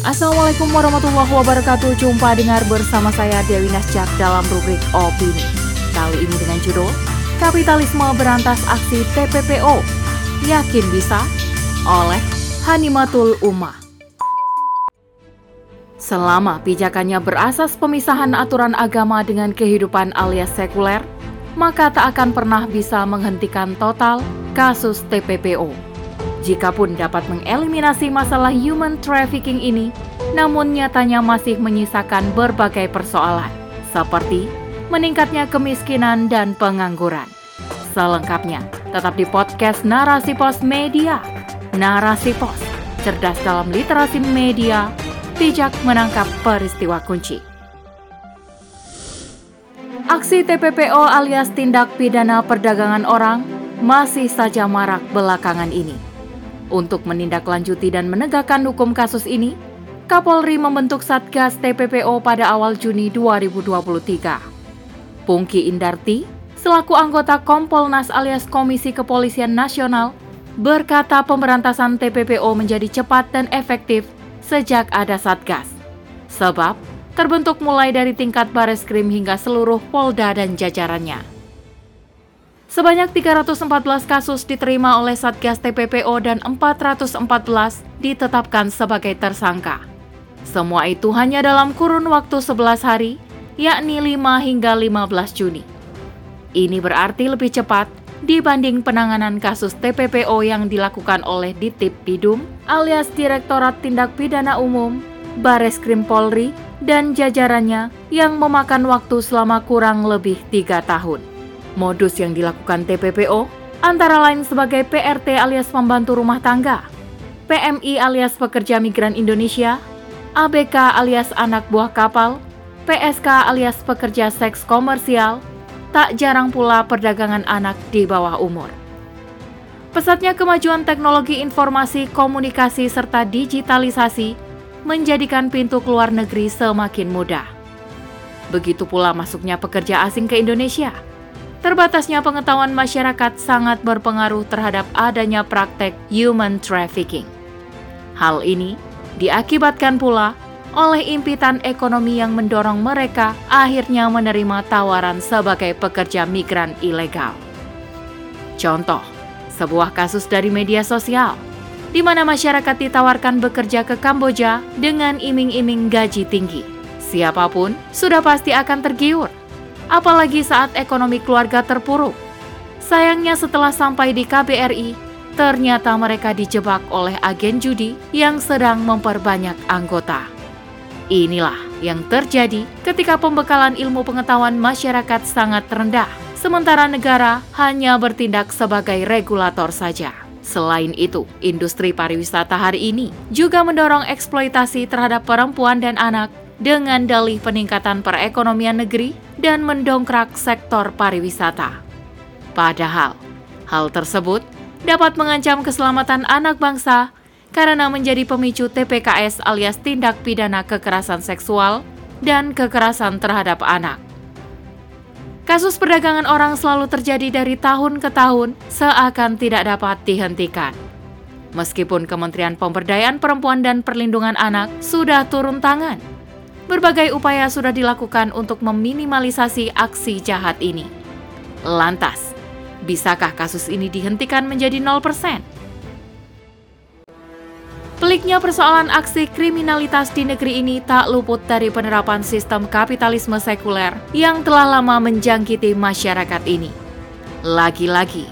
Assalamualaikum warahmatullahi wabarakatuh. Jumpa dengar bersama saya Dewi Nasjak dalam rubrik Opini. Kali ini dengan judul Kapitalisme Berantas Aksi TPPO. Yakin bisa? Oleh Hanimatul Umah. Selama pijakannya berasas pemisahan aturan agama dengan kehidupan alias sekuler, maka tak akan pernah bisa menghentikan total kasus TPPO. Jikapun dapat mengeliminasi masalah human trafficking ini, namun nyatanya masih menyisakan berbagai persoalan, seperti meningkatnya kemiskinan dan pengangguran. Selengkapnya, tetap di podcast Narasi Pos Media. Narasi Pos, cerdas dalam literasi media, bijak menangkap peristiwa kunci. Aksi TPPO alias tindak pidana perdagangan orang masih saja marak belakangan ini. Untuk menindaklanjuti dan menegakkan hukum kasus ini, Kapolri membentuk Satgas TPPO pada awal Juni 2023. Pungki Indarti, selaku anggota Kompolnas alias Komisi Kepolisian Nasional, berkata pemberantasan TPPO menjadi cepat dan efektif sejak ada Satgas. Sebab, terbentuk mulai dari tingkat baris krim hingga seluruh Polda dan jajarannya. Sebanyak 314 kasus diterima oleh Satgas TPPO dan 414 ditetapkan sebagai tersangka. Semua itu hanya dalam kurun waktu 11 hari, yakni 5 hingga 15 Juni. Ini berarti lebih cepat dibanding penanganan kasus TPPO yang dilakukan oleh Ditip Bidum alias Direktorat Tindak Pidana Umum, Bares Krim Polri, dan jajarannya yang memakan waktu selama kurang lebih tiga tahun. Modus yang dilakukan TPPO antara lain sebagai PRT alias pembantu rumah tangga, PMI alias pekerja migran Indonesia, ABK alias anak buah kapal, PSK alias pekerja seks komersial, tak jarang pula perdagangan anak di bawah umur. Pesatnya kemajuan teknologi informasi, komunikasi, serta digitalisasi menjadikan pintu keluar negeri semakin mudah. Begitu pula masuknya pekerja asing ke Indonesia – Terbatasnya pengetahuan masyarakat sangat berpengaruh terhadap adanya praktek human trafficking. Hal ini diakibatkan pula oleh impitan ekonomi yang mendorong mereka akhirnya menerima tawaran sebagai pekerja migran ilegal. Contoh, sebuah kasus dari media sosial di mana masyarakat ditawarkan bekerja ke Kamboja dengan iming-iming gaji tinggi. Siapa pun sudah pasti akan tergiur apalagi saat ekonomi keluarga terpuruk. Sayangnya setelah sampai di KBRI, ternyata mereka dijebak oleh agen judi yang sedang memperbanyak anggota. Inilah yang terjadi ketika pembekalan ilmu pengetahuan masyarakat sangat rendah, sementara negara hanya bertindak sebagai regulator saja. Selain itu, industri pariwisata hari ini juga mendorong eksploitasi terhadap perempuan dan anak dengan dalih peningkatan perekonomian negeri dan mendongkrak sektor pariwisata. Padahal, hal tersebut dapat mengancam keselamatan anak bangsa karena menjadi pemicu TPKS alias tindak pidana kekerasan seksual dan kekerasan terhadap anak. Kasus perdagangan orang selalu terjadi dari tahun ke tahun seakan tidak dapat dihentikan. Meskipun Kementerian Pemberdayaan Perempuan dan Perlindungan Anak sudah turun tangan berbagai upaya sudah dilakukan untuk meminimalisasi aksi jahat ini. Lantas, bisakah kasus ini dihentikan menjadi 0%? Peliknya persoalan aksi kriminalitas di negeri ini tak luput dari penerapan sistem kapitalisme sekuler yang telah lama menjangkiti masyarakat ini. Lagi-lagi,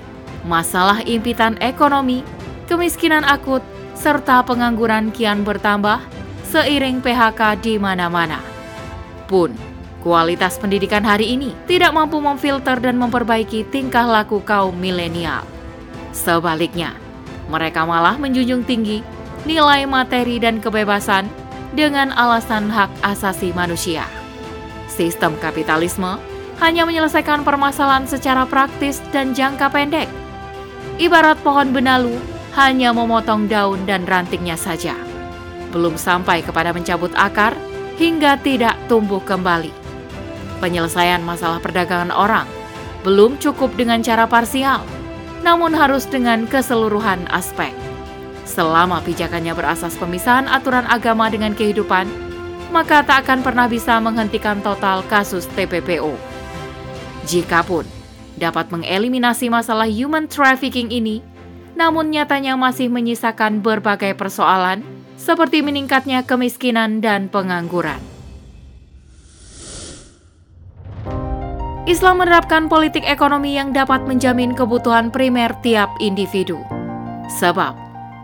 masalah impitan ekonomi, kemiskinan akut, serta pengangguran kian bertambah seiring PHK di mana-mana. Pun, kualitas pendidikan hari ini tidak mampu memfilter dan memperbaiki tingkah laku kaum milenial. Sebaliknya, mereka malah menjunjung tinggi nilai materi dan kebebasan dengan alasan hak asasi manusia. Sistem kapitalisme hanya menyelesaikan permasalahan secara praktis dan jangka pendek. Ibarat pohon benalu hanya memotong daun dan rantingnya saja belum sampai kepada mencabut akar hingga tidak tumbuh kembali. Penyelesaian masalah perdagangan orang belum cukup dengan cara parsial, namun harus dengan keseluruhan aspek. selama pijakannya berasas pemisahan aturan agama dengan kehidupan, maka tak akan pernah bisa menghentikan total kasus TPPO. Jikapun dapat mengeliminasi masalah human trafficking ini, namun nyatanya masih menyisakan berbagai persoalan seperti meningkatnya kemiskinan dan pengangguran. Islam menerapkan politik ekonomi yang dapat menjamin kebutuhan primer tiap individu. Sebab,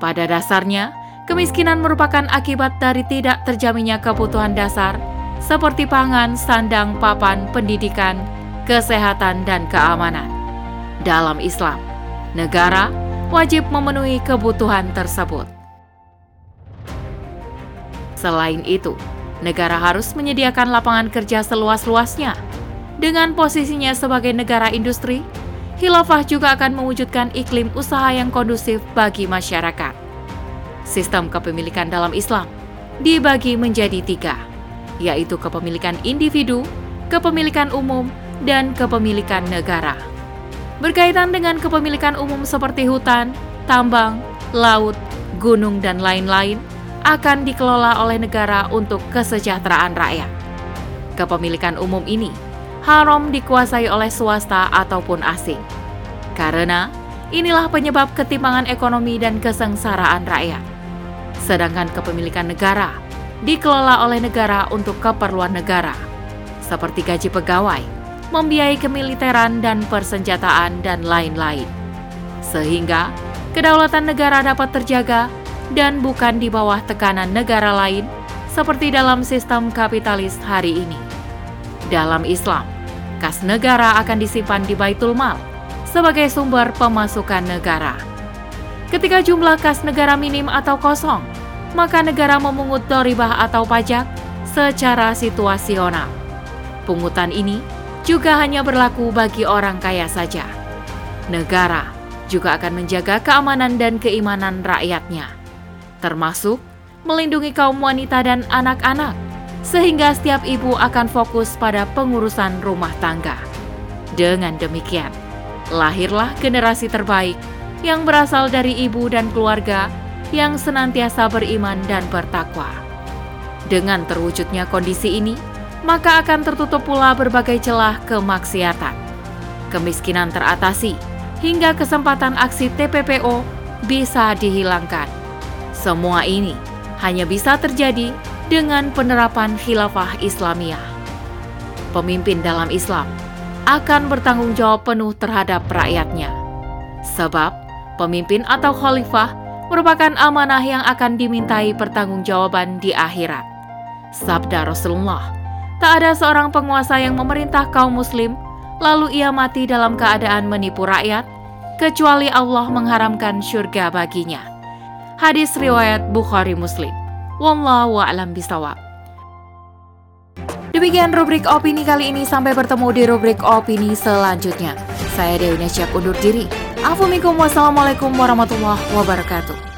pada dasarnya, kemiskinan merupakan akibat dari tidak terjaminnya kebutuhan dasar seperti pangan, sandang, papan, pendidikan, kesehatan, dan keamanan. Dalam Islam, negara wajib memenuhi kebutuhan tersebut. Selain itu, negara harus menyediakan lapangan kerja seluas-luasnya dengan posisinya sebagai negara industri, Khilafah juga akan mewujudkan iklim usaha yang kondusif bagi masyarakat. Sistem kepemilikan dalam Islam dibagi menjadi tiga, yaitu kepemilikan individu, kepemilikan umum, dan kepemilikan negara. Berkaitan dengan kepemilikan umum seperti hutan, tambang, laut, gunung, dan lain-lain, akan dikelola oleh negara untuk kesejahteraan rakyat. Kepemilikan umum ini haram dikuasai oleh swasta ataupun asing. Karena inilah penyebab ketimpangan ekonomi dan kesengsaraan rakyat. Sedangkan kepemilikan negara dikelola oleh negara untuk keperluan negara, seperti gaji pegawai, membiayai kemiliteran dan persenjataan, dan lain-lain. Sehingga kedaulatan negara dapat terjaga dan bukan di bawah tekanan negara lain seperti dalam sistem kapitalis hari ini. Dalam Islam, kas negara akan disimpan di Baitul Mal sebagai sumber pemasukan negara. Ketika jumlah kas negara minim atau kosong, maka negara memungut doribah atau pajak secara situasional. Pungutan ini juga hanya berlaku bagi orang kaya saja. Negara juga akan menjaga keamanan dan keimanan rakyatnya, termasuk melindungi kaum wanita dan anak-anak sehingga setiap ibu akan fokus pada pengurusan rumah tangga. Dengan demikian, lahirlah generasi terbaik yang berasal dari ibu dan keluarga yang senantiasa beriman dan bertakwa. Dengan terwujudnya kondisi ini, maka akan tertutup pula berbagai celah kemaksiatan. Kemiskinan teratasi, hingga kesempatan aksi TPPO bisa dihilangkan. Semua ini hanya bisa terjadi dengan penerapan khilafah Islamiyah. Pemimpin dalam Islam akan bertanggung jawab penuh terhadap rakyatnya. Sebab pemimpin atau khalifah merupakan amanah yang akan dimintai pertanggungjawaban di akhirat. Sabda Rasulullah, tak ada seorang penguasa yang memerintah kaum muslim lalu ia mati dalam keadaan menipu rakyat kecuali Allah mengharamkan syurga baginya. Hadis riwayat Bukhari Muslim. Wallahu a'lam bisawab. Demikian rubrik opini kali ini. Sampai bertemu di rubrik opini selanjutnya. Saya Dewi Nesyak undur diri. Assalamualaikum warahmatullahi wabarakatuh.